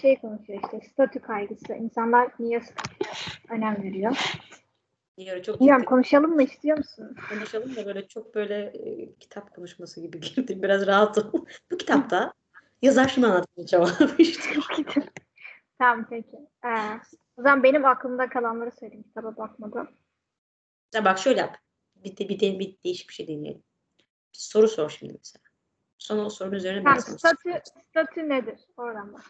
şey konuşuyor işte statü kaygısı. İnsanlar niye önem veriyor? Niye çok Bilmiyorum konuşalım mı istiyor musun? konuşalım da böyle çok böyle e, kitap konuşması gibi girdi. Biraz rahatım. Bu kitapta yazar şunu anlatmaya çalıştı. tamam peki. Ee, o zaman benim aklımda kalanları söyleyeyim kitaba bakmadan. Ya bak şöyle yap. Bir, de, bir, de, bir değişik bir şey deneyelim. Bir soru sor şimdi mesela. Sonra o sorunun üzerine ben Tamam sana statü, statü nedir? Oradan bak.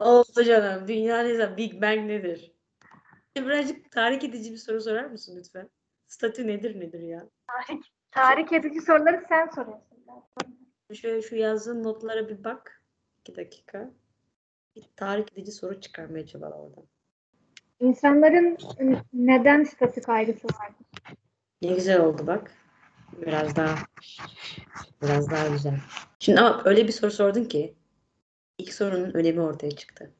Oldu canım. Dünya ne zaman? Big Bang nedir? Birazcık tahrik edici bir soru sorar mısın lütfen? Statü nedir nedir ya? Tahrik edici soruları sen soruyorsun. Şöyle şu yazdığın notlara bir bak. İki dakika. Bir tahrik edici soru çıkarmaya çabala oradan. İnsanların neden statü kaygısı vardır? Ne güzel oldu bak. Biraz daha biraz daha güzel. Şimdi ama öyle bir soru sordun ki ilk sorunun önemi ortaya çıktı.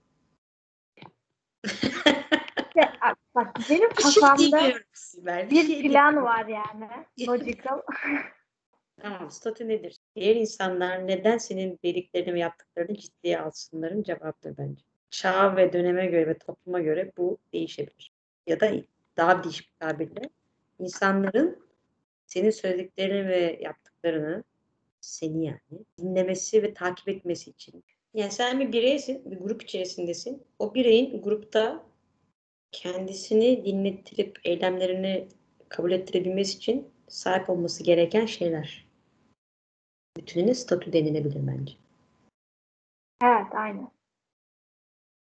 Ya, bak benim Bir şey kafamda Sibel, bir şey plan demiyorum. var yani. Logical. Tamam, statü nedir? Diğer insanlar neden senin dediklerini ve yaptıklarını ciddiye alsınların cevaptır bence. Çağa ve döneme göre ve topluma göre bu değişebilir. Ya da daha değişik bir tabirle insanların senin söylediklerini ve yaptıklarını seni yani dinlemesi ve takip etmesi için. Yani sen bir bireysin, bir grup içerisindesin. O bireyin grupta kendisini dinlettirip eylemlerini kabul ettirebilmesi için sahip olması gereken şeyler. Bütününe statü denilebilir bence. Evet aynen.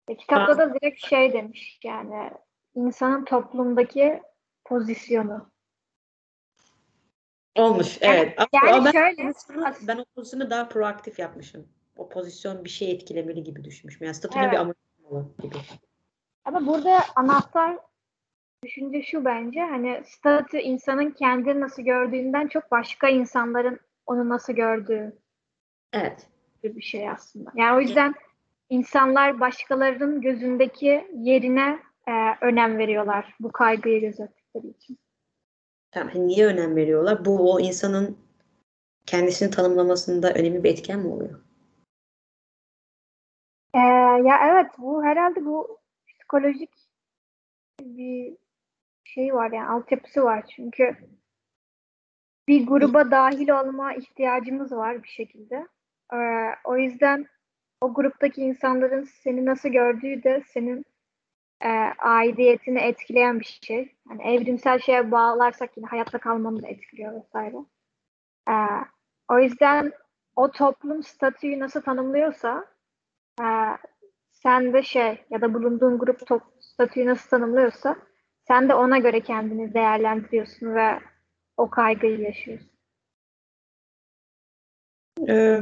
E, kitapta da direkt şey demiş yani insanın toplumdaki pozisyonu. Olmuş, Yani- evet. Ama- yani ama ben, şöyle, ben o pozisyonu daha proaktif yapmışım. O pozisyon bir şey etkilemeli gibi düşünmüşüm. Yani statünün Evet. bir amacı olmalı gibi. Ama burada anahtar düşünce şu bence hani statü insanın kendini nasıl gördüğünden çok başka insanların onu nasıl gördüğü Evet. bir şey aslında. Yani o yüzden insanlar başkalarının gözündeki yerine e, önem veriyorlar bu kaygıyı gözettikleri için. Tamam. hani Niye önem veriyorlar? Bu o insanın kendisini tanımlamasında önemli bir etken mi oluyor? Ee, ya evet bu herhalde bu psikolojik bir şey var yani altyapısı var çünkü bir gruba dahil olma ihtiyacımız var bir şekilde. Ee, o yüzden o gruptaki insanların seni nasıl gördüğü de senin e, aidiyetini etkileyen bir şey. Yani evrimsel şeye bağlarsak yine hayatta kalmanı da etkiliyor vesaire. Ee, o yüzden o toplum statüyü nasıl tanımlıyorsa e, sen de şey ya da bulunduğun grup top, statüyü nasıl tanımlıyorsa sen de ona göre kendini değerlendiriyorsun ve o kaygıyı yaşıyorsun. Ee,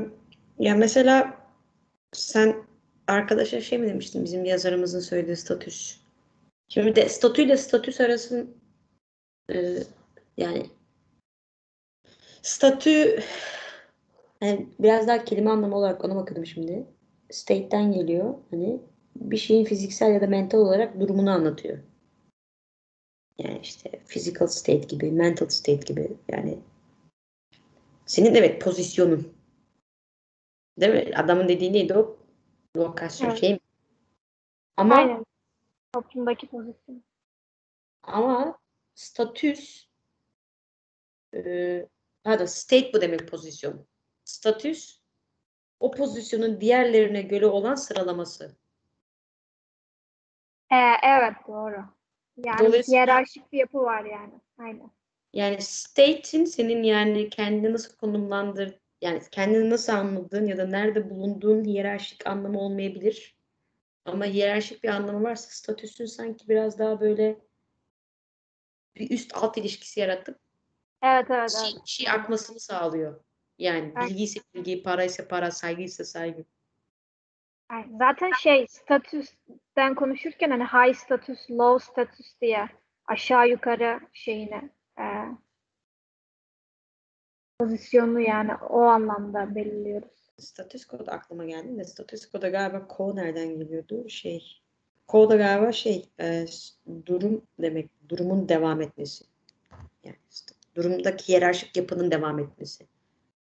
ya mesela sen arkadaşa şey mi demiştin bizim yazarımızın söylediği statüs. Şimdi de statüyle statüs arasın e, yani statü yani biraz daha kelime anlamı olarak ona bakıyordum şimdi. State'ten geliyor. Hani bir şeyin fiziksel ya da mental olarak durumunu anlatıyor. Yani işte physical state gibi, mental state gibi yani senin evet pozisyonun. Değil mi? Adamın dediği neydi o? Lokasyon Evet. şey mi? Ama Aynen. Toplumdaki pozisyon. ama statüs e, pardon state bu demek pozisyon. Statüs o pozisyonun diğerlerine göre olan sıralaması. Ee, evet doğru. Yani Dolayısıyla- hiyerarşik bir yapı var yani. Aynen. Yani state'in senin yani kendini nasıl konumlandır yani kendini nasıl anladığın ya da nerede bulunduğun hiyerarşik anlamı olmayabilir. Ama hiyerarşik bir anlamı varsa statüsün sanki biraz daha böyle bir üst alt ilişkisi yaratıp Evet evet şey, evet. şey akmasını sağlıyor. Yani bilgi ise bilgi, para ise para, saygı ise saygı. Zaten şey statüsten konuşurken hani high status, low status diye aşağı yukarı şeyine e, pozisyonu yani o anlamda belirliyoruz. Statüs kod aklıma geldi de statüs koda galiba ko nereden geliyordu? Şey ko da galiba şey e, durum demek durumun devam etmesi. Yani durumdaki hiyerarşik yapının devam etmesi.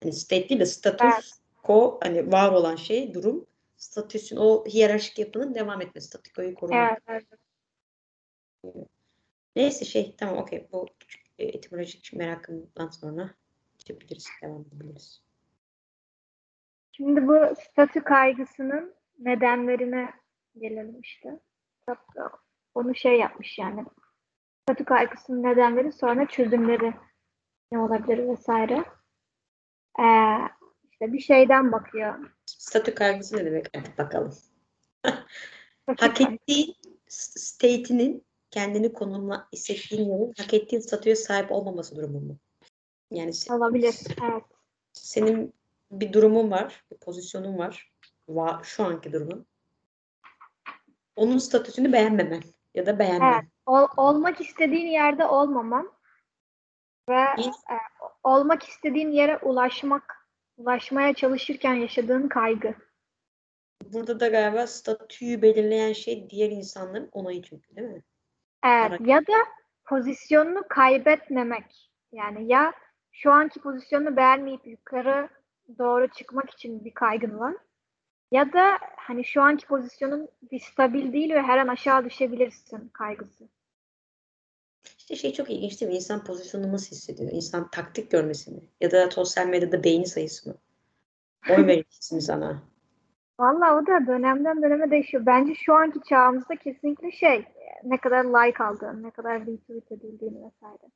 Hani state değil de statüs Evet. ko hani var olan şey durum statüsün o hiyerarşik yapının devam etmesi, statükoyu korumak. Evet, evet. Neyse şey tamam okey bu e, etimolojik merakımdan sonra geçebiliriz, devam edebiliriz. Şimdi bu statü kaygısının nedenlerine gelelim işte. Onu şey yapmış yani. Statü kaygısının nedenleri sonra çözümleri ne olabilir vesaire. Ee, işte bir şeyden bakıyor. Statü kaygısı ne demek? Hadi bakalım. Hak ettiğin state'inin kendini konumla hissettiğin yerin hak ettiğin statüye sahip olmaması durumu mu? Yani se- olabilir. Evet. senin bir durumun var, bir pozisyonun var. Va- şu anki durumun. Onun statüsünü beğenmemen ya da beğenmen. Evet. Ol- olmak istediğin yerde olmaman ve e, olmak istediğin yere ulaşmak, ulaşmaya çalışırken yaşadığın kaygı. Burada da galiba statüyü belirleyen şey diğer insanların onayı çünkü değil mi? Evet. Olarak. Ya da pozisyonunu kaybetmemek. Yani ya şu anki pozisyonunu beğenmeyip yukarı doğru çıkmak için bir kaygın var. Ya da hani şu anki pozisyonun bir stabil değil ve her an aşağı düşebilirsin kaygısı. İşte şey çok ilginç değil mi? İnsan pozisyonunu nasıl hissediyor? İnsan taktik görmesi mi? Ya da sosyal medyada beğeni sayısı mı? Oy verirsin sana. Vallahi o da dönemden döneme değişiyor. Bence şu anki çağımızda kesinlikle şey ne kadar like aldığın, ne kadar retweet edildiğini vesaire.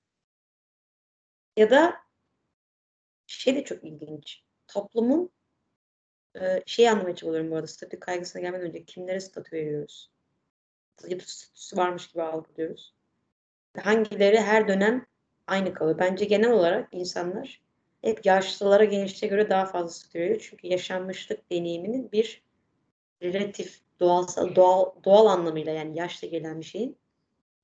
Ya da şey de çok ilginç. Toplumun e, şeyi anlamaya çalışıyorum bu arada. Statü kaygısına gelmeden önce kimlere statü veriyoruz? Ya da statüsü varmış gibi algılıyoruz. Hangileri her dönem aynı kalıyor. Bence genel olarak insanlar hep yaşlılara gençliğe göre daha fazla veriyor. Çünkü yaşanmışlık deneyiminin bir relatif doğal doğal doğal anlamıyla yani yaşla gelen bir şeyin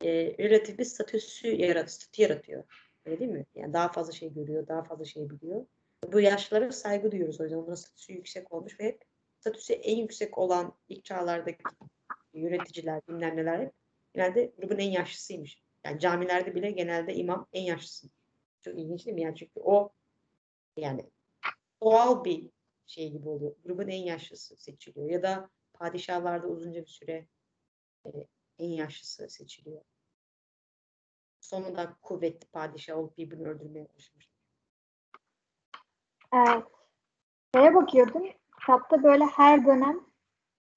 e, relatif bir statüsü yarat, statü yaratıyor. Öyle değil mi? Yani daha fazla şey görüyor, daha fazla şey biliyor. Bu yaşlılara saygı duyuyoruz o yüzden. Onların statüsü yüksek olmuş ve hep statüsü en yüksek olan ilk çağlardaki yöneticiler, bilmem neler hep genelde grubun en yaşlısıymış. Yani camilerde bile genelde imam en yaşlısı. Çok ilginç değil mi? Yani çünkü o yani doğal bir şey gibi oluyor. Grubun en yaşlısı seçiliyor. Ya da padişahlarda uzunca bir süre e, en yaşlısı seçiliyor. Sonunda kuvvetli padişah olup birbirini öldürmeye başlamış. Evet. Şeye bakıyordum. Kitapta böyle her dönem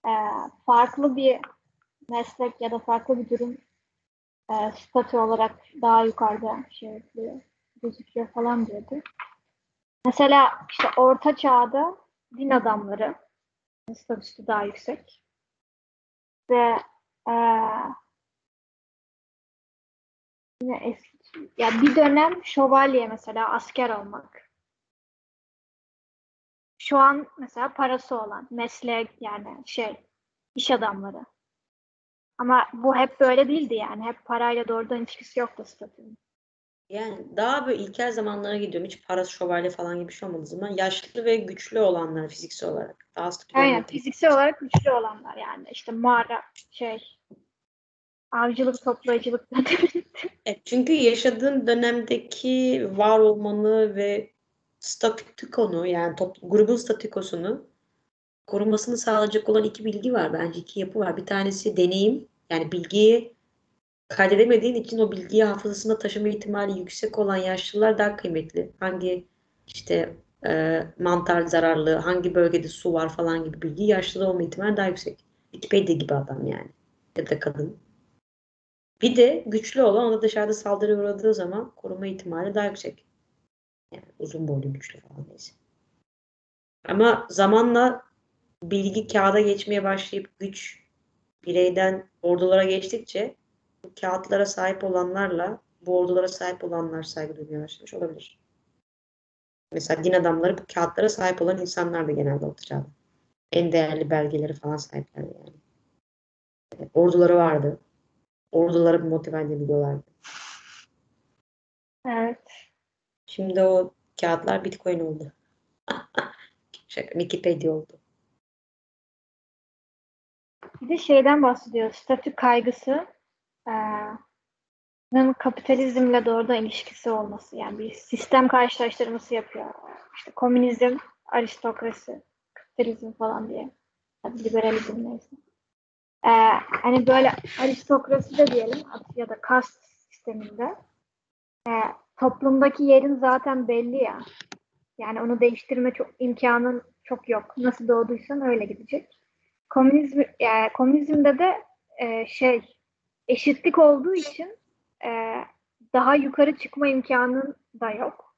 e, farklı bir meslek ya da farklı bir durum e, statü olarak daha yukarıda yapıyor, gözüküyor falan diyordu. Mesela işte orta çağda din adamları statüsü daha yüksek. Ve e, yine eski ya bir dönem şövalye mesela asker olmak. Şu an mesela parası olan meslek yani şey iş adamları. Ama bu hep böyle değildi yani. Hep parayla doğrudan ilişkisi yoktu statünün. Yani daha böyle ilkel zamanlara gidiyorum. Hiç parası şövalye falan gibi bir şey olmadığı zaman yaşlı ve güçlü olanlar fiziksel olarak. Daha statü Aynen olmadığı- fiziksel olarak güçlü olanlar yani. işte mağara şey avcılık toplayıcılık Evet, çünkü yaşadığın dönemdeki var olmanı ve statükonu yani top, grubun statükosunu korunmasını sağlayacak olan iki bilgi var bence. iki yapı var. Bir tanesi deneyim yani bilgiyi kaydedemediğin için o bilgiyi hafızasında taşıma ihtimali yüksek olan yaşlılar daha kıymetli. Hangi işte e, mantar zararlı, hangi bölgede su var falan gibi bilgi yaşlıda olma ihtimali daha yüksek. Wikipedia gibi adam yani. Ya da kadın. Bir de güçlü olan o da dışarıda saldırı uğradığı zaman koruma ihtimali daha yüksek. Yani uzun boylu güçlü falan neyse. Ama zamanla bilgi kağıda geçmeye başlayıp güç bireyden ordulara geçtikçe bu kağıtlara sahip olanlarla bu ordulara sahip olanlar saygı duymaya başlamış olabilir. Mesela din adamları bu kağıtlara sahip olan insanlar da genelde çağda. En değerli belgeleri falan sahiplerdi yani. E, Orduları vardı. Orduları motive edebiliyorlardı. Evet. Şimdi o kağıtlar Bitcoin oldu. Şaka, Wikipedia oldu. Bir de şeyden bahsediyor. Statü kaygısı eee, kapitalizmle doğrudan ilişkisi olması. Yani bir sistem karşılaştırması yapıyor. İşte komünizm, aristokrasi, kapitalizm falan diye. liberalizm neyse. Ee, hani böyle aristokrasi de diyelim ya da kast sisteminde e, toplumdaki yerin zaten belli ya. Yani onu değiştirme çok imkanın çok yok. Nasıl doğduysan öyle gidecek. Komünizm, yani komünizmde de e, şey eşitlik olduğu için e, daha yukarı çıkma imkanın da yok.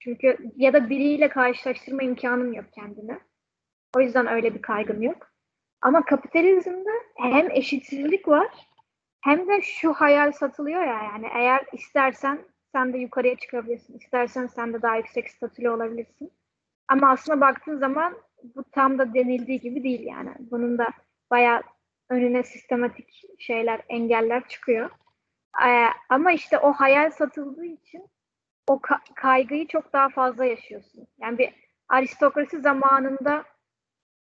Çünkü ya da biriyle karşılaştırma imkanın yok kendine. O yüzden öyle bir kaygın yok. Ama kapitalizmde hem eşitsizlik var hem de şu hayal satılıyor ya yani eğer istersen sen de yukarıya çıkabilirsin. İstersen sen de daha yüksek statülü olabilirsin. Ama aslında baktığın zaman bu tam da denildiği gibi değil yani. Bunun da bayağı önüne sistematik şeyler, engeller çıkıyor. Ee, ama işte o hayal satıldığı için o ka- kaygıyı çok daha fazla yaşıyorsun. Yani bir aristokrasi zamanında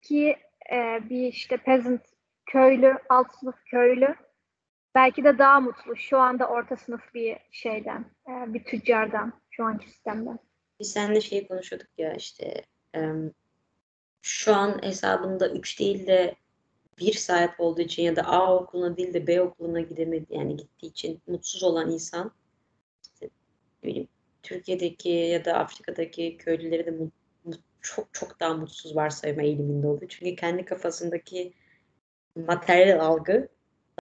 ki e, bir işte peasant köylü, alt sınıf köylü belki de daha mutlu şu anda orta sınıf bir şeyden, e, bir tüccardan şu anki sistemden. Biz seninle şey konuşuyorduk ya işte em, şu an hesabında 3 değil de 1 sahip olduğu için ya da A okuluna değil de B okuluna gidemedi yani gittiği için mutsuz olan insan işte, bileyim, Türkiye'deki ya da Afrika'daki köylüleri de mu- mu- çok çok daha mutsuz varsayma eğiliminde oluyor. Çünkü kendi kafasındaki materyal algı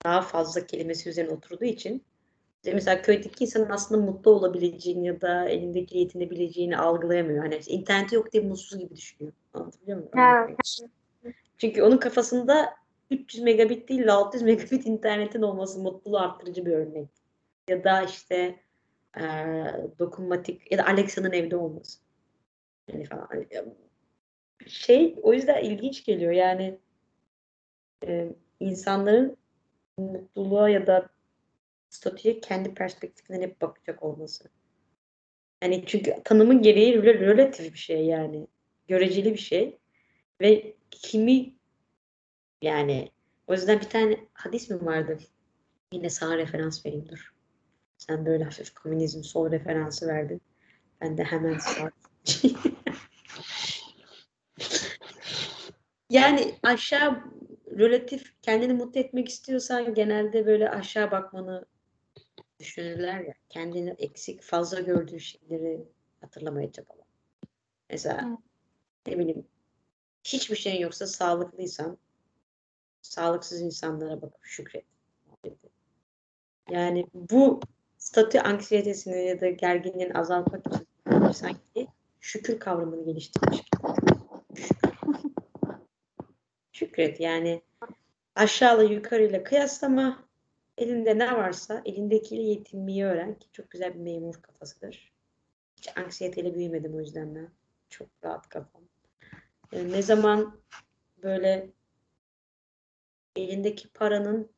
daha fazla kelimesi üzerine oturduğu için işte mesela köydeki insanın aslında mutlu olabileceğini ya da elindeki yetinebileceğini algılayamıyor. Hani işte interneti yok diye mutsuz gibi düşünüyor. Anlatabiliyor muyum? Evet. Çünkü onun kafasında 300 megabit değil de 600 megabit internetin olması mutluluğu arttırıcı bir örnek. Ya da işte eee, dokunmatik ya da Alexa'nın evde olması. Yani falan. Hani, Şey o yüzden ilginç geliyor yani eee, insanların mutluluğa ya da statüye kendi perspektifinden hep bakacak olması. Yani çünkü tanımın gereği rel- relatif bir şey yani. Göreceli bir şey. Ve kimi yani o yüzden bir tane hadis mi vardı? Yine sağ referans vereyim dur. Sen böyle hafif komünizm sol referansı verdin. Ben de hemen sağ. yani aşağı relatif kendini mutlu etmek istiyorsan genelde böyle aşağı bakmanı düşünürler ya. Kendini eksik fazla gördüğü şeyleri hatırlamaya çabala. Mesela Evet. ne bileyim hiçbir şeyin yoksa sağlıklıysan sağlıksız insanlara bakıp şükret. Yani bu statü anksiyetesini ya da gerginliğini azaltmak için sanki şükür kavramını geliştirmiş. Şükür. Şükret yani aşağıyla yukarıyla kıyaslama elinde ne varsa elindekiyle yetinmeyi öğren ki çok güzel bir memur kafasıdır. Hiç anksiyeteyle büyümedim o yüzden ben. Çok rahat kafam. Yani ne zaman böyle elindeki paranın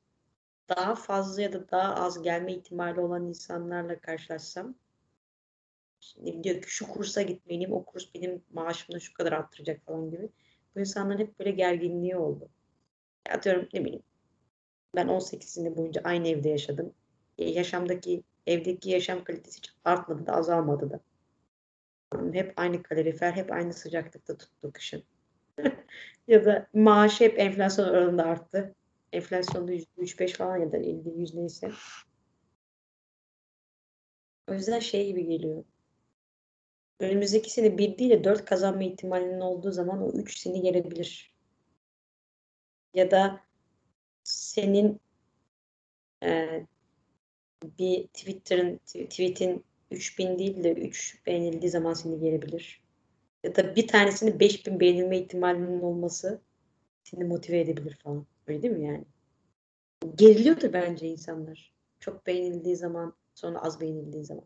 daha fazla ya da daha az gelme ihtimali olan insanlarla karşılaşsam şimdi diyor ki şu kursa gitmeliyim o kurs benim maaşımda şu kadar arttıracak falan gibi. Bu insanların hep böyle gerginliği oldu. Atıyorum ne bileyim ben 18 sene boyunca aynı evde yaşadım. E, yaşamdaki evdeki yaşam kalitesi hiç artmadı da azalmadı da. Hep aynı kalorifer, hep aynı sıcaklıkta tuttu kışın. ya da maaşı hep enflasyon oranında arttı. Enflasyonda %3-5 falan ya da 50-100 neyse. O yüzden şey gibi geliyor. Önümüzdeki sene 1 değil de 4 kazanma ihtimalinin olduğu zaman o 3 seni gelebilir. Ya da senin e, bir Twitter'ın tweet'in 3000 değil de 3 beğenildiği zaman seni gelebilir. Ya da bir tanesini 5000 beğenilme ihtimalinin olması seni motive edebilir falan. Öyle değil mi yani? Geriliyordur bence insanlar. Çok beğenildiği zaman sonra az beğenildiği zaman.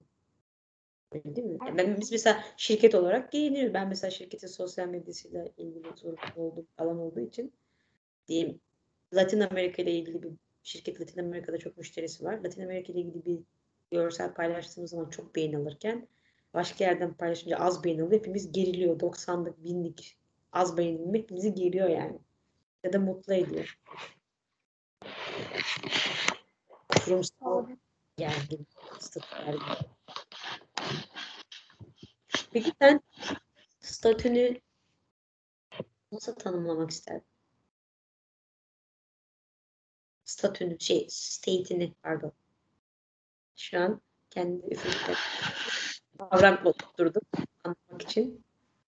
Öyle değil mi? Yani ben, biz mesela şirket olarak giyiniyoruz. Ben mesela şirketin sosyal medyasıyla ilgili sorumlu olduğum alan olduğu için diyeyim Latin Amerika ile ilgili bir şirket Latin Amerika'da çok müşterisi var. Latin Amerika ile ilgili bir görsel paylaştığımız zaman çok beğeni alırken başka yerden paylaşınca az beğeni alıyor. Hepimiz geriliyor. 90'lık, binlik az beğenilme hepimizi geriyor yani. Ya da mutlu ediyor. Kurumsal gergin, statü gergin. Peki sen statünü nasıl tanımlamak isterdin? Statünü, şey, state'ini pardon. Şu an kendi üfürükle kavram oturturdum anlamak için.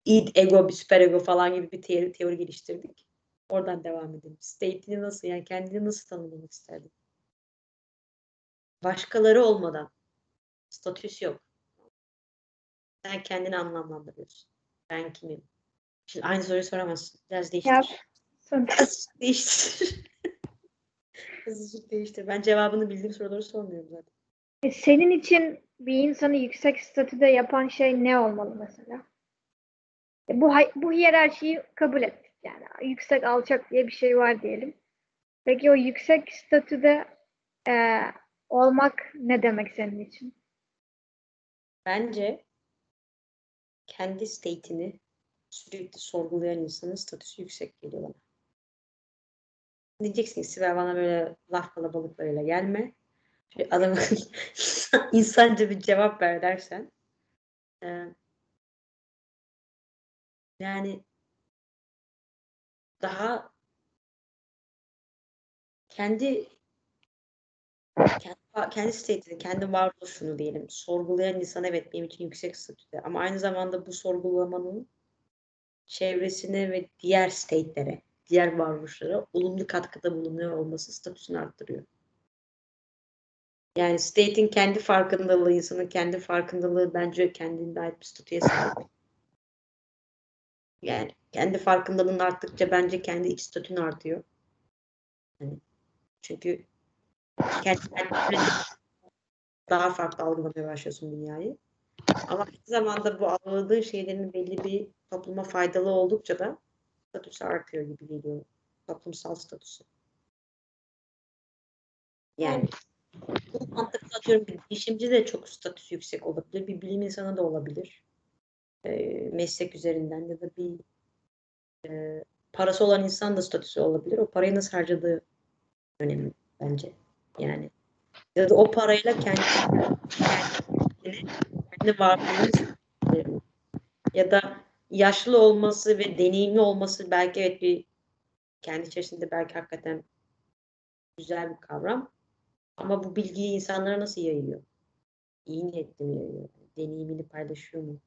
id, ego, bir süper ego falan gibi bir teori, teori geliştirdik. Oradan devam edelim. State'ini nasıl, yani kendini nasıl tanımlamak isterdin? Başkaları olmadan. Statüs yok. Sen kendini anlamlandırıyorsun. Ben kimim? Şimdi aynı soruyu soramazsın. Biraz değiştir. Ya, sonuçta Azıcık değiştir. Azıcık değiştir. Ben cevabını bildiğim soruları sormuyorum zaten. E, Senin için bir insanı yüksek statüde yapan şey ne olmalı mesela? E, Bu bu hiyerarşiyi kabul ettik yani. Yüksek alçak diye bir şey var diyelim. Peki o yüksek statüde e, olmak ne demek senin için? Bence kendi state'ini sürekli sorgulayan insanın statüsü yüksek geliyor bana. Diyeceksin ki Sibel bana böyle laf kalabalıklarıyla gelme. Şöyle adamı insanca bir cevap ver dersen. e, yani daha kendi kendi, kendi state'ini, kendi varoluşunu diyelim sorgulayan insan evet benim için yüksek statüde ama aynı zamanda bu sorgulamanın çevresine ve diğer state'lere, diğer varoluşlara olumlu katkıda bulunuyor olması statüsünü arttırıyor. Yani state'in kendi farkındalığı, insanın kendi farkındalığı bence kendine ait bir statüye sahip. Yani kendi farkındalığın arttıkça bence kendi iç statün artıyor. Hani çünkü kendi daha farklı algılamaya başlıyorsun dünyayı. Ama aynı zamanda bu algıladığın şeylerin belli bir topluma faydalı oldukça da statüsü artıyor gibi geliyor. Toplumsal statüsü. Yani bu mantıkla atıyorum bir girişimci de çok statüsü yüksek olabilir. Bir bilim insanı da olabilir. Ee, meslek üzerinden ya da bir e, parası olan insan da statüsü olabilir. O parayı nasıl harcadığı önemli bence. Yani ya da o parayla kendi kendini, kendi varlığını ya da yaşlı olması ve deneyimli olması belki evet bir kendi içerisinde belki hakikaten güzel bir kavram. Ama bu bilgiyi insanlara nasıl yayıyor? İyi niyetli mi yayıyor? Deneyimini paylaşıyor mu?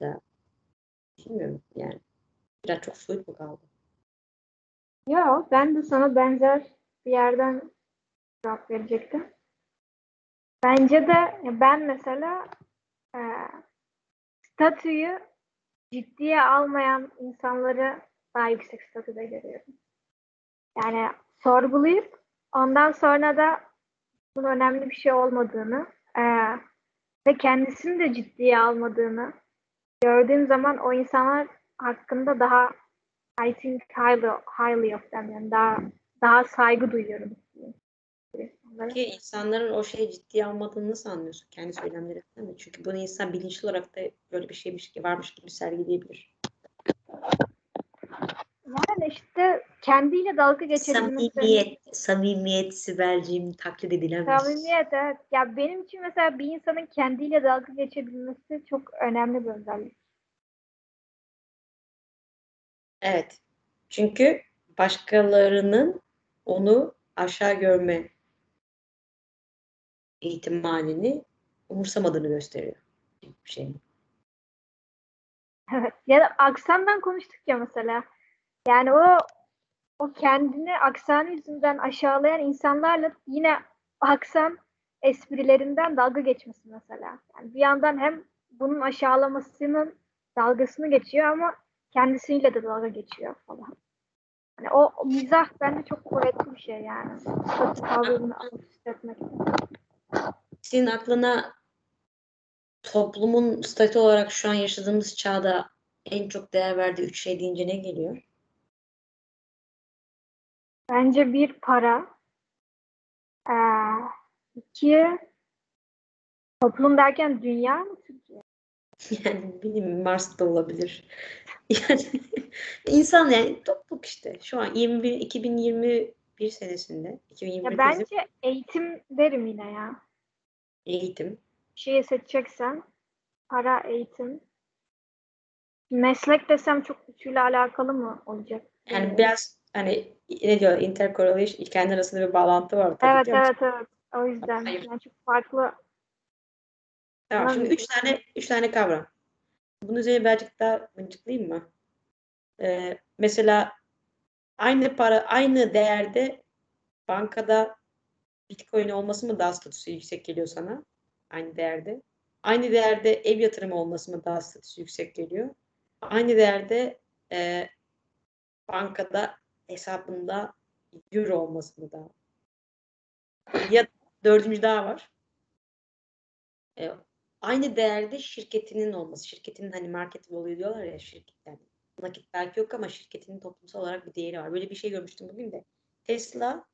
Ya, bilmiyorum yani. Biraz çok soyut mu kaldı? Ya ben de sana benzer bir yerden cevap verecektim. Bence de ben mesela statüyü ciddiye almayan insanları daha yüksek statüde görüyorum. Yani sorgulayıp ondan sonra da bunun önemli bir şey olmadığını e, ve kendisini de ciddiye almadığını gördüğüm zaman o insanlar hakkında daha I think highly, highly of them yani daha daha saygı duyuyorum. İnsanlara. Ki insanların o şeyi ciddiye almadığını nasıl anlıyorsun kendi söylemlerinden mi? Çünkü bunu insan bilinçli olarak da böyle bir şeymiş gibi varmış gibi sergileyebilir. Yani işte kendiyle dalga geçebilmesi. Samimiyet, samimiyet Sibel'ciğim taklit edilemez. Samimiyet evet. Ya benim için mesela bir insanın kendiyle dalga geçebilmesi çok önemli bir özellik. Evet. Çünkü başkalarının onu aşağı görme ihtimalini umursamadığını gösteriyor. Bir şey. Evet. Ya da aksandan konuştuk ya mesela. Yani o o kendini aksanı yüzünden aşağılayan insanlarla yine aksan esprilerinden dalga geçmesi mesela. Yani bir yandan hem bunun aşağılamasının dalgasını geçiyor ama kendisiyle de dalga geçiyor falan. Yani o, mizah bence çok kuvvetli bir şey yani. Statü kavramını alt üst etmek. Senin aklına toplumun statü olarak şu an yaşadığımız çağda en çok değer verdiği üç şey deyince ne geliyor? Bence bir para. Ee, iki toplum derken dünya mı Türkiye? Yani bilmiyorum Mars'ta olabilir. Yani insan yani topluluk işte. Şu an 21 2021 senesinde 2021 Ya bizim bence eğitim derim yine ya. Eğitim. Bir şeye seçeceksen para, eğitim. Meslek desem çok üçüyle alakalı mı olacak? Yani Bilmiyorum. biraz hani ne diyor intercorrelation kendi arasında bir bağlantı var tabii Evet evet evet. O yüzden Hayır. yani çok farklı. Tamam şimdi üç tane üç tane kavram. Bunun üzerine birazcık daha mıncıklayayım mı? Ee, mesela aynı para aynı değerde bankada Bitcoin olması mı daha statüsü yüksek geliyor sana? Aynı değerde. Aynı değerde ev yatırımı olması mı daha statüsü yüksek geliyor? Aynı değerde e, bankada hesabında euro olması mı daha? Ya dördüncü daha var. E, aynı değerde şirketinin olması. Şirketinin hani market value diyorlar ya şirket yani. Nakit belki yok ama şirketinin toplumsal olarak bir değeri var. Böyle bir şey görmüştüm bugün de. Tesla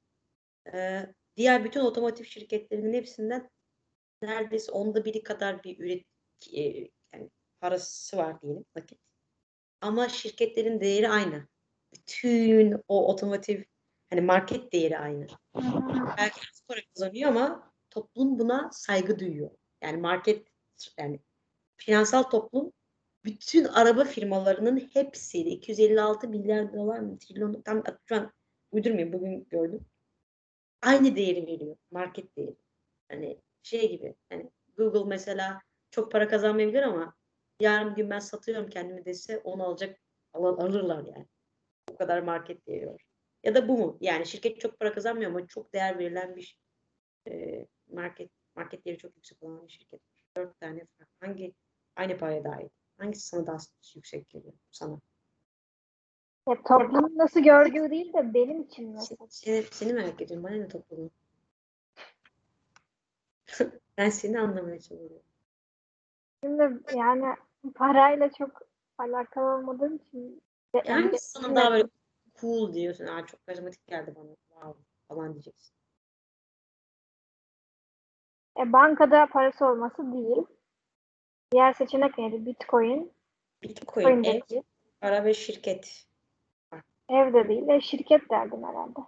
e, diğer bütün otomotiv şirketlerinin hepsinden neredeyse onda biri kadar bir üret e, yani parası var diyelim nakit. Ama şirketlerin değeri aynı. Bütün o otomotiv hani market değeri aynı. Belki az para kazanıyor ama toplum buna saygı duyuyor. Yani market yani finansal toplum bütün araba firmalarının hepsiyle 256 milyar dolar mı trilyon tam şu an uydurmayayım bugün gördüm. Aynı değeri veriyor. Market değeri. Hani şey gibi hani Google mesela çok para kazanmayabilir ama yarın gün ben satıyorum kendimi dese onu alacak al- alırlar yani. O kadar market değeri var. Ya da bu mu? Yani şirket çok para kazanmıyor ama çok değer verilen bir e, market market değeri çok yüksek olan bir şirket. Dört tane. Hangi aynı paraya dahil? Hangisi sana daha yüksek geliyor sana? Ya, toplumun nasıl gördüğü değil de benim için mesela. Seni, seni merak ediyorum. Bana ne toplumu? ben seni anlamaya çalışıyorum. Şimdi yani parayla çok alakalı olmadığım için Yani sana daha böyle cool diyorsun? Aa, çok karizmatik geldi bana. Wow falan diyeceksin. e, bankada parası olması değil. Diğer seçenek neydi? Bitcoin. Bitcoin, Bitcoin ev, para ve şirket. Evde değil de şirket derdim herhalde.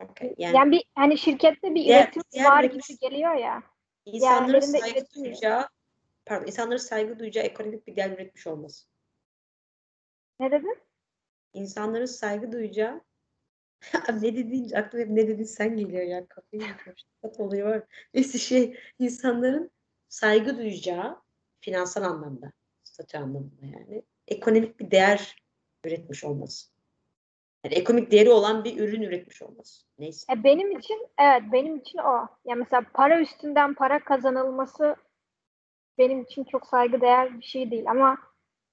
Okay. Yani, Yani, bir hani şirkette bir Diğer- üretim diğer var gibi geliyor ya. insanların saygı duyacağı pardon, insanların saygı duyacağı ekonomik bir değer üretmiş olması. Ne dedin? İnsanların saygı duyacağı ne dediğin aklıma hep ne dedin sen geliyor ya kafayı yıkmış. Olayı var. Neyse şey insanların saygı duyacağı finansal anlamda statü anlamında yani ekonomik bir değer üretmiş olması. Yani ekonomik değeri olan bir ürün üretmiş olması. Neyse. E, benim için evet benim için o. Ya mesela para üstünden para kazanılması benim için çok saygıdeğer bir şey değil ama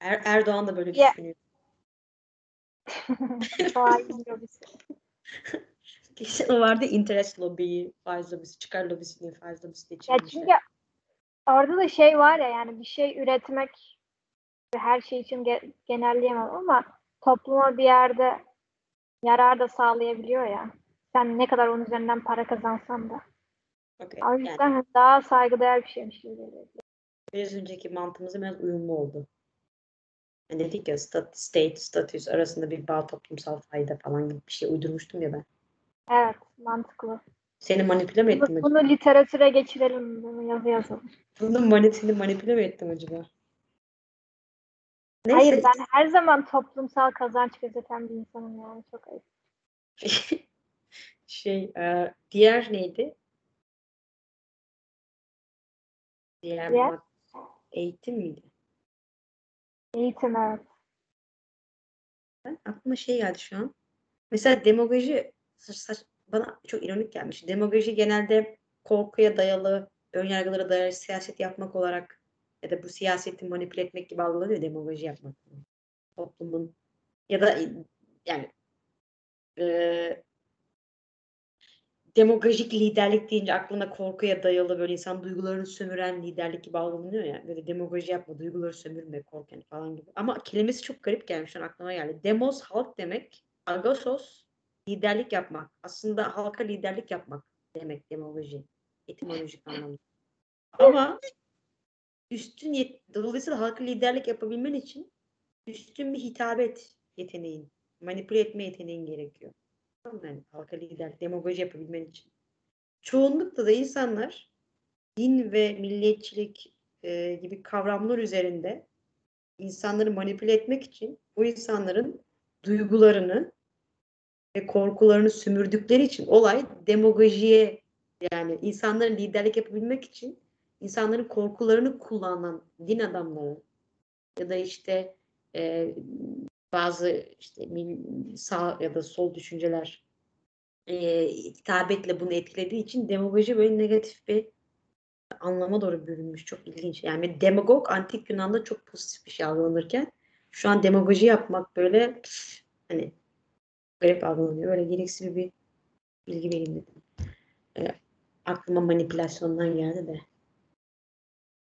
Er, Erdoğan da böyle Ya- düşünüyor. Geçen o vardı interest lobiyi, faiz lobisi, çıkar lobisi diye faiz lobisi diye Ya çünkü orada da şey var ya yani bir şey üretmek her şey için ge- genelleyemem ama topluma bir yerde yarar da sağlayabiliyor ya. Sen ne kadar onun üzerinden para kazansan da. Okey. O Yani yüzden daha saygıdeğer bir şeymiş gibi geliyor. biraz önceki mantığımızda biraz uyumlu oldu. Yani dedik ya stat, state, statüs arasında bir bağ toplumsal fayda falan gibi bir şey uydurmuştum ya ben. Evet mantıklı. Seni manipüle mi ettim Bunu, acaba? bunu literatüre geçirelim. Bunu yazı yazalım. Bunu mani, seni manipüle mi ettim acaba? Neyse. Hayır ben her zaman toplumsal kazanç gözeten bir insanım yani çok ayıp. şey, e, diğer neydi? Diğer, Diğer? mad- eğitim miydi? Eğitim evet. Ben, aklıma şey geldi şu an. Mesela demagoji saç, saç- bana çok ironik gelmiş. Demagoji genelde korkuya dayalı, önyargılara dayalı siyaset yapmak olarak ya da bu siyaseti manipüle etmek gibi algılanıyor demagoji yapmak. Toplumun ya da yani e, demagojik liderlik deyince aklına korkuya dayalı böyle insan duygularını sömüren liderlik gibi algılanıyor ya. Böyle demagoji yapma, duyguları sömürme, korken falan gibi. Ama kelimesi çok garip gelmiş şu an aklıma geldi. Demos halk demek, agasos liderlik yapmak. Aslında halka liderlik yapmak demek demagoji. Etimolojik anlamda. Ama üstün yet dolayısıyla halka liderlik yapabilmen için üstün bir hitabet yeteneğin, manipüle etme yeteneğin gerekiyor. Yani halka lider, demagoji yapabilmen için. Çoğunlukla da insanlar din ve milliyetçilik e, gibi kavramlar üzerinde insanları manipüle etmek için bu insanların duygularını ve korkularını sümürdükleri için olay demagojiye yani insanların liderlik yapabilmek için insanların korkularını kullanan din adamları ya da işte e, bazı işte sağ ya da sol düşünceler e, hitabetle bunu etkilediği için demagoji böyle negatif bir anlama doğru bürünmüş. Çok ilginç. Yani demagog antik Yunan'da çok pozitif bir şey algılanırken şu an demagoji yapmak böyle hani garip algılanıyor. Öyle gereksiz bir bilgi vereyim dedim. E, aklıma manipülasyondan geldi de.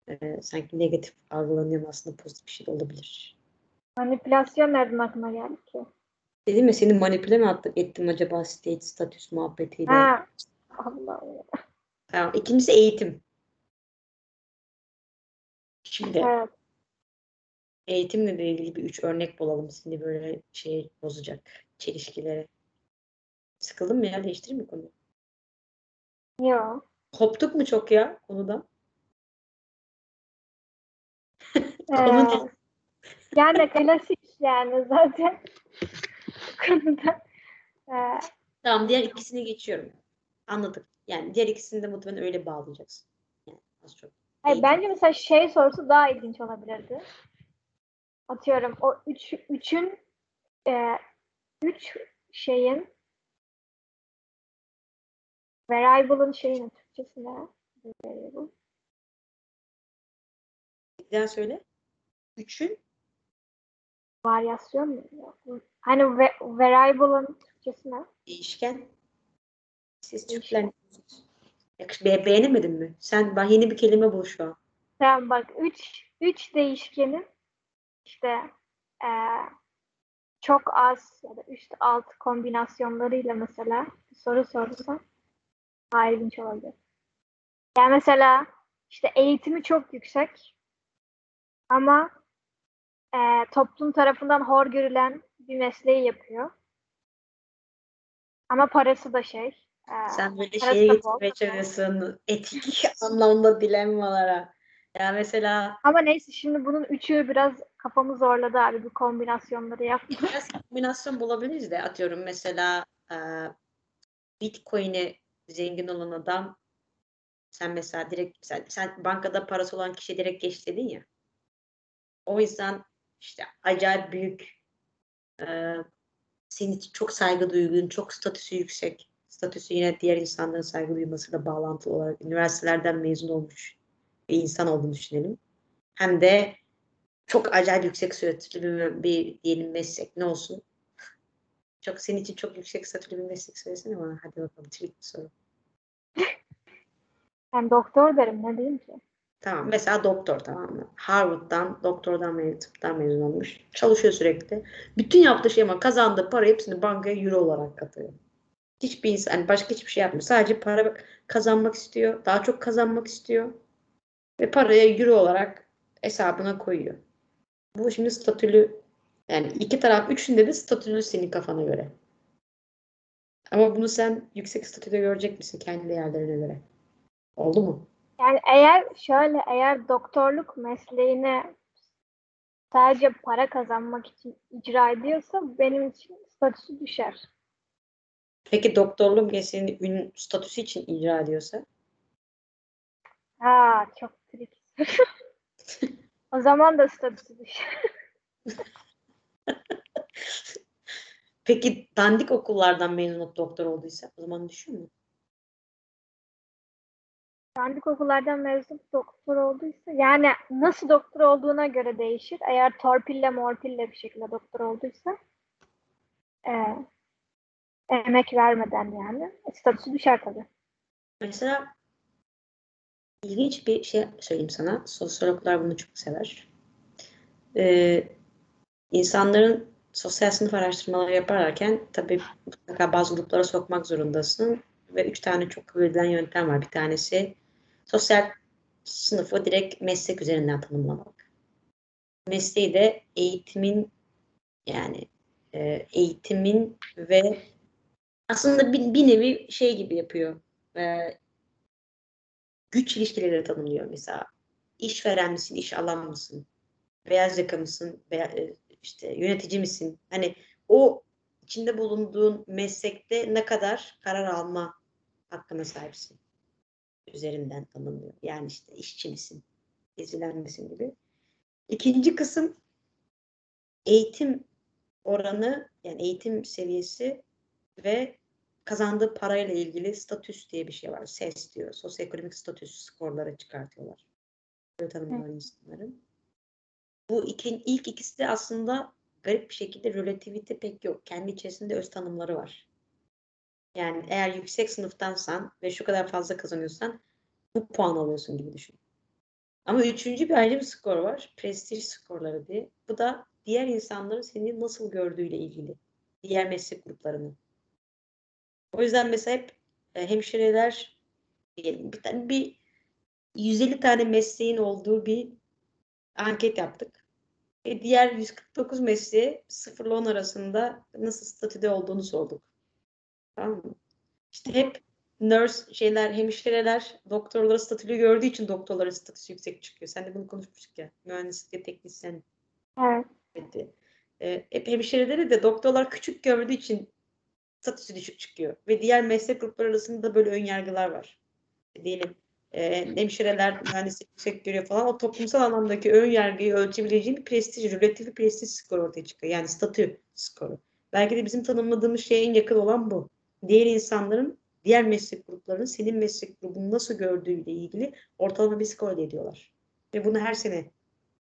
E, sanki negatif algılanıyor aslında pozitif bir şey de olabilir. Manipülasyon nereden aklına geldi ki? Dedim ya seni manipüle mi ettim acaba state statüs muhabbetiyle? Ha. Allah Allah. Tamam. İkincisi eğitim. Şimdi Evet. eğitimle de ilgili bir üç örnek bulalım. Seni böyle şey bozacak çelişkileri. Sıkıldın mı ya? Değiştireyim mi konuyu? Yok. Koptuk mu çok ya konudan? Ee, yani klasik yani zaten konuda. Ee, Tamam diğer ikisini geçiyorum. Anladık. Yani diğer ikisini de muhtemelen öyle bağlayacaksın. Yani az çok. hayır, bence mesela şey sorusu daha ilginç olabilirdi. Atıyorum o üç, üçün e, üç şeyin variable'ın şeyinin Türkçesi ne? Variable. Bir daha söyle. Üçün Varyasyon mu? Hani ve, variable'ın Türkçesi ne? değişken. Siz Türkler Be beğenemedin mi? Sen ben yeni bir kelime bul şu an. Tamam bak üç, üç değişkenin işte eee, çok az ya da üst alt kombinasyonlarıyla mesela bir soru sorsam daha ilginç olabilir. Yani mesela işte eğitimi çok yüksek ama eee, toplum tarafından hor görülen bir mesleği yapıyor. Ama parası da şey. eee, Sen böyle şeye getirmeye çalışıyorsun. Etik anlamda dilemmalara. Ya mesela Ama neyse şimdi bunun üçü biraz kafamı zorladı abi bu kombinasyonları yapmak. biraz kombinasyon bulabiliriz de atıyorum mesela e, Bitcoin'e zengin olan adam sen mesela direkt sen, sen bankada parası olan kişi direkt geç dedin ya. O insan işte acayip büyük e, senin çok saygı duyduğun, çok statüsü yüksek. Statüsü yine diğer insanların saygı duymasıyla bağlantılı olarak üniversitelerden mezun olmuş bir insan olduğunu düşünelim. Hem de çok acayip yüksek statülü bir, bir diyelim meslek ne olsun? Çok senin için çok yüksek statülü bir meslek söylesene bana. Hadi bakalım trik bir soru. Ben doktor derim ne diyeyim ki? Tamam. Mesela doktor tamam mı? Harvard'dan, doktordan mezun, tıptan mezun olmuş. Çalışıyor sürekli. Bütün yaptığı şey ama kazandığı para hepsini bankaya euro olarak katıyor. Hiçbir insan, yani başka hiçbir şey yapmıyor. Sadece para kazanmak istiyor. Daha çok kazanmak istiyor. Ve paraya euro olarak hesabına koyuyor. Bu şimdi statülü yani iki taraf üçünde de statülü senin kafana göre. Ama bunu sen yüksek statüde görecek misin kendi değerlerine göre? Oldu mu? Yani eğer şöyle eğer doktorluk mesleğini sadece para kazanmak için icra ediyorsa benim için statüsü düşer. Peki doktorluk mesleğini ün statüsü için icra ediyorsa? Ha çok trik. o zaman da statüsü düşer. Peki dandik okullardan mezun olup doktor olduysa o zaman düşüyor mu? Dandik okullardan mezun doktor olduysa yani nasıl doktor olduğuna göre değişir. Eğer torpille morpille bir şekilde doktor olduysa e, emek vermeden yani statüsü düşer tabii. Mesela ilginç bir şey söyleyeyim sana. Sosyologlar bunu çok sever. Ee, insanların sosyal sınıf araştırmaları yaparken tabii mutlaka bazı gruplara sokmak zorundasın. Ve üç tane çok kabul edilen yöntem var. Bir tanesi sosyal sınıfı direkt meslek üzerinden tanımlamak. Mesleği de eğitimin yani e, eğitimin ve aslında bir, bir nevi şey gibi yapıyor. E, güç ilişkileri tanımlıyor mesela. İşveren misin, iş alan mısın? Beyaz yaka mısın? Veya, e, işte yönetici misin? Hani o içinde bulunduğun meslekte ne kadar karar alma hakkına sahipsin üzerinden tanımlıyor. Yani işte işçi misin, gezilen misin gibi. İkinci kısım eğitim oranı yani eğitim seviyesi ve kazandığı parayla ilgili statüs diye bir şey var. SES diyor. Sosyoekonomik statüs skorları çıkartıyorlar. Böyle tanımlıyorlar insanların. Bu iki, ilk ikisi de aslında garip bir şekilde relativite pek yok. Kendi içerisinde öz tanımları var. Yani eğer yüksek sınıftansan ve şu kadar fazla kazanıyorsan bu puan alıyorsun gibi düşün. Ama üçüncü bir ayrı bir skor var. Prestij skorları diye. Bu da diğer insanların seni nasıl gördüğüyle ilgili. Diğer meslek gruplarını. O yüzden mesela hep e, hemşireler diyelim bir tane bir 150 tane mesleğin olduğu bir anket yaptık. Ve diğer 149 mesleğe 0 ile 10 arasında nasıl statüde olduğunu sorduk. Tamam mı? İşte hep nurse şeyler, hemşireler doktorları statülü gördüğü için doktorların statüsü yüksek çıkıyor. Sen de bunu konuşmuştuk ya. Mühendislik teknisyen Evet. Ee, hep hemşireleri de doktorlar küçük gördüğü için statüsü düşük çıkıyor. Ve diğer meslek grupları arasında da böyle ön yargılar var. Diyelim e, hemşireler mühendislik yüksek görüyor falan. O toplumsal anlamdaki ön yargıyı ölçebileceğin bir prestij, relatif bir prestij skoru ortaya çıkıyor. Yani statü skoru. Belki de bizim tanımladığımız şeye en yakın olan bu. Diğer insanların, diğer meslek gruplarının senin meslek grubunu nasıl gördüğüyle ilgili ortalama bir skor ediyorlar. Ve bunu her sene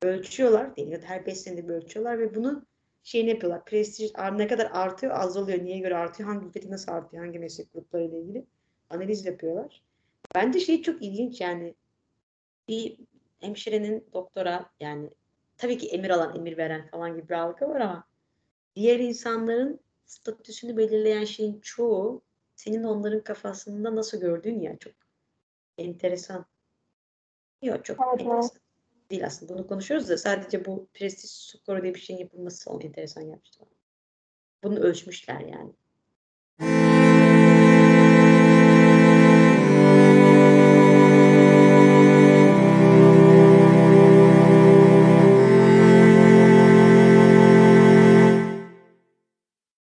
ölçüyorlar. Değil, her 5 senede bir ölçüyorlar ve bunu şeyini yapıyorlar. Prestij ne kadar artıyor, azalıyor, niye göre artıyor, hangi ülkede nasıl artıyor, hangi meslek gruplarıyla ilgili analiz yapıyorlar. Bence şey çok ilginç yani bir hemşirenin doktora yani tabii ki emir alan, emir veren falan gibi bir algı var ama diğer insanların statüsünü belirleyen şeyin çoğu senin onların kafasında nasıl gördüğün ya çok enteresan. Yok çok Evet, enteresan. Değil aslında bunu konuşuyoruz da sadece bu prestij skoru diye bir şeyin yapılması enteresan yapmıştı. Bunu ölçmüşler yani.